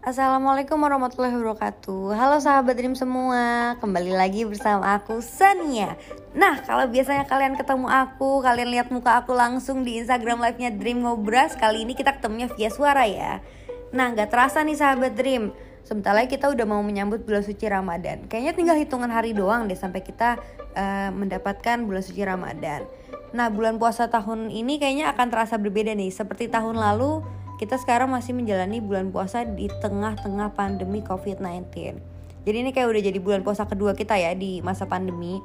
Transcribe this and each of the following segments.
Assalamualaikum warahmatullahi wabarakatuh. Halo sahabat Dream semua Kembali lagi bersama aku Sania. Nah kalau biasanya kalian ketemu aku Kalian lihat muka aku langsung di Instagram live-nya Dream Ngobras Kali ini kita ketemunya via suara ya. Nah gak terasa nih sahabat Dream. Sebentar lagi kita udah mau menyambut bulan suci Ramadan. Kayaknya tinggal hitungan hari doang deh Sampai kita uh, mendapatkan bulan suci Ramadan. Nah bulan puasa tahun ini kayaknya akan terasa berbeda nih. Seperti tahun lalu kita sekarang masih menjalani bulan puasa di tengah-tengah pandemi COVID-19. Jadi ini kayak udah jadi bulan puasa kedua kita ya di masa pandemi.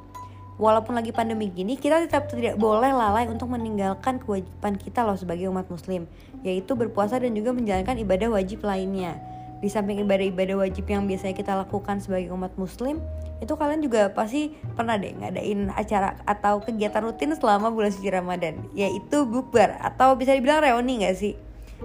Walaupun lagi pandemi gini, kita tetap tidak boleh lalai untuk meninggalkan kewajiban kita loh sebagai umat muslim, yaitu berpuasa dan juga menjalankan ibadah wajib lainnya. Di samping ibadah-ibadah wajib yang biasanya kita lakukan sebagai umat muslim, itu kalian juga pasti pernah deh ngadain acara atau kegiatan rutin selama bulan suci Ramadan, yaitu bukber atau bisa dibilang reuni gak sih?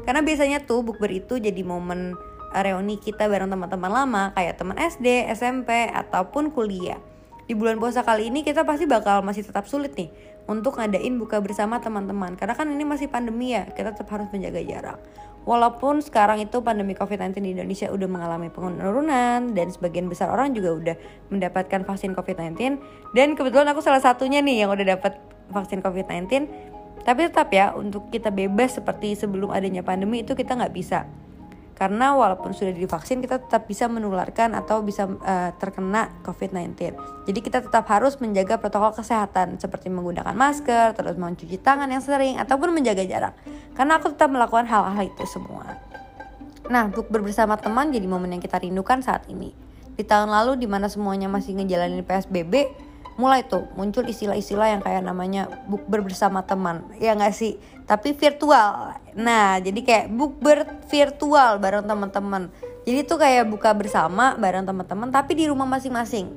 Karena biasanya tuh bukber itu jadi momen eh, reuni kita bareng teman-teman lama kayak teman SD, SMP ataupun kuliah. Di bulan puasa kali ini kita pasti bakal masih tetap sulit nih untuk ngadain buka bersama teman-teman karena kan ini masih pandemi ya, kita tetap harus menjaga jarak. Walaupun sekarang itu pandemi COVID-19 di Indonesia udah mengalami penurunan dan sebagian besar orang juga udah mendapatkan vaksin COVID-19 dan kebetulan aku salah satunya nih yang udah dapat vaksin COVID-19 tapi tetap ya untuk kita bebas seperti sebelum adanya pandemi itu kita nggak bisa. Karena walaupun sudah divaksin kita tetap bisa menularkan atau bisa uh, terkena COVID-19. Jadi kita tetap harus menjaga protokol kesehatan seperti menggunakan masker, terus mencuci tangan yang sering ataupun menjaga jarak. Karena aku tetap melakukan hal-hal itu semua. Nah, untuk bersama teman jadi momen yang kita rindukan saat ini. Di tahun lalu di mana semuanya masih ngejalanin PSBB, mulai tuh muncul istilah-istilah yang kayak namanya bukber bersama teman. Ya nggak sih? Tapi virtual. Nah jadi kayak bukber virtual bareng teman-teman. Jadi tuh kayak buka bersama bareng teman-teman tapi di rumah masing-masing.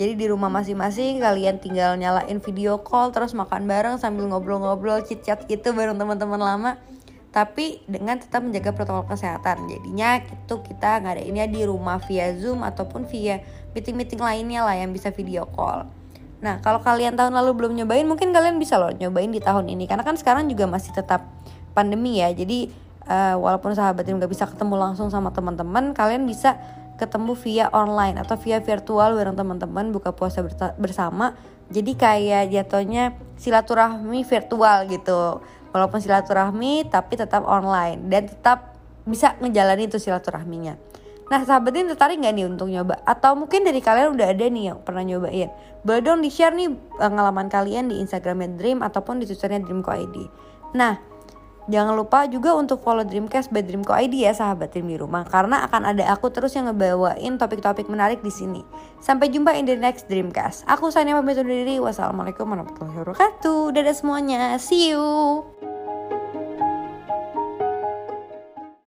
Jadi di rumah masing-masing kalian tinggal nyalain video call terus makan bareng sambil ngobrol-ngobrol chit-chat gitu bareng teman-teman lama. Tapi dengan tetap menjaga protokol kesehatan. Jadinya itu kita ini di rumah via zoom ataupun via meeting-meeting lainnya lah yang bisa video call Nah, kalau kalian tahun lalu belum nyobain, mungkin kalian bisa loh nyobain di tahun ini. Karena kan sekarang juga masih tetap pandemi ya. Jadi uh, walaupun sahabat nggak bisa ketemu langsung sama teman-teman, kalian bisa ketemu via online atau via virtual bareng teman-teman buka puasa bersama. Jadi kayak jatuhnya silaturahmi virtual gitu. Walaupun silaturahmi tapi tetap online dan tetap bisa ngejalanin itu silaturahminya. Nah sahabat ini tertarik nggak nih untuk nyoba? Atau mungkin dari kalian udah ada nih yang pernah nyobain? Boleh dong di share nih pengalaman kalian di Instagramnya Dream ataupun di Twitternya Dreamco ID. Nah jangan lupa juga untuk follow Dreamcast by Dreamco ID ya sahabat Dream di rumah karena akan ada aku terus yang ngebawain topik-topik menarik di sini. Sampai jumpa in the next Dreamcast. Aku Sania pamit undur diri. Wassalamualaikum warahmatullahi wabarakatuh. Dadah semuanya. See you.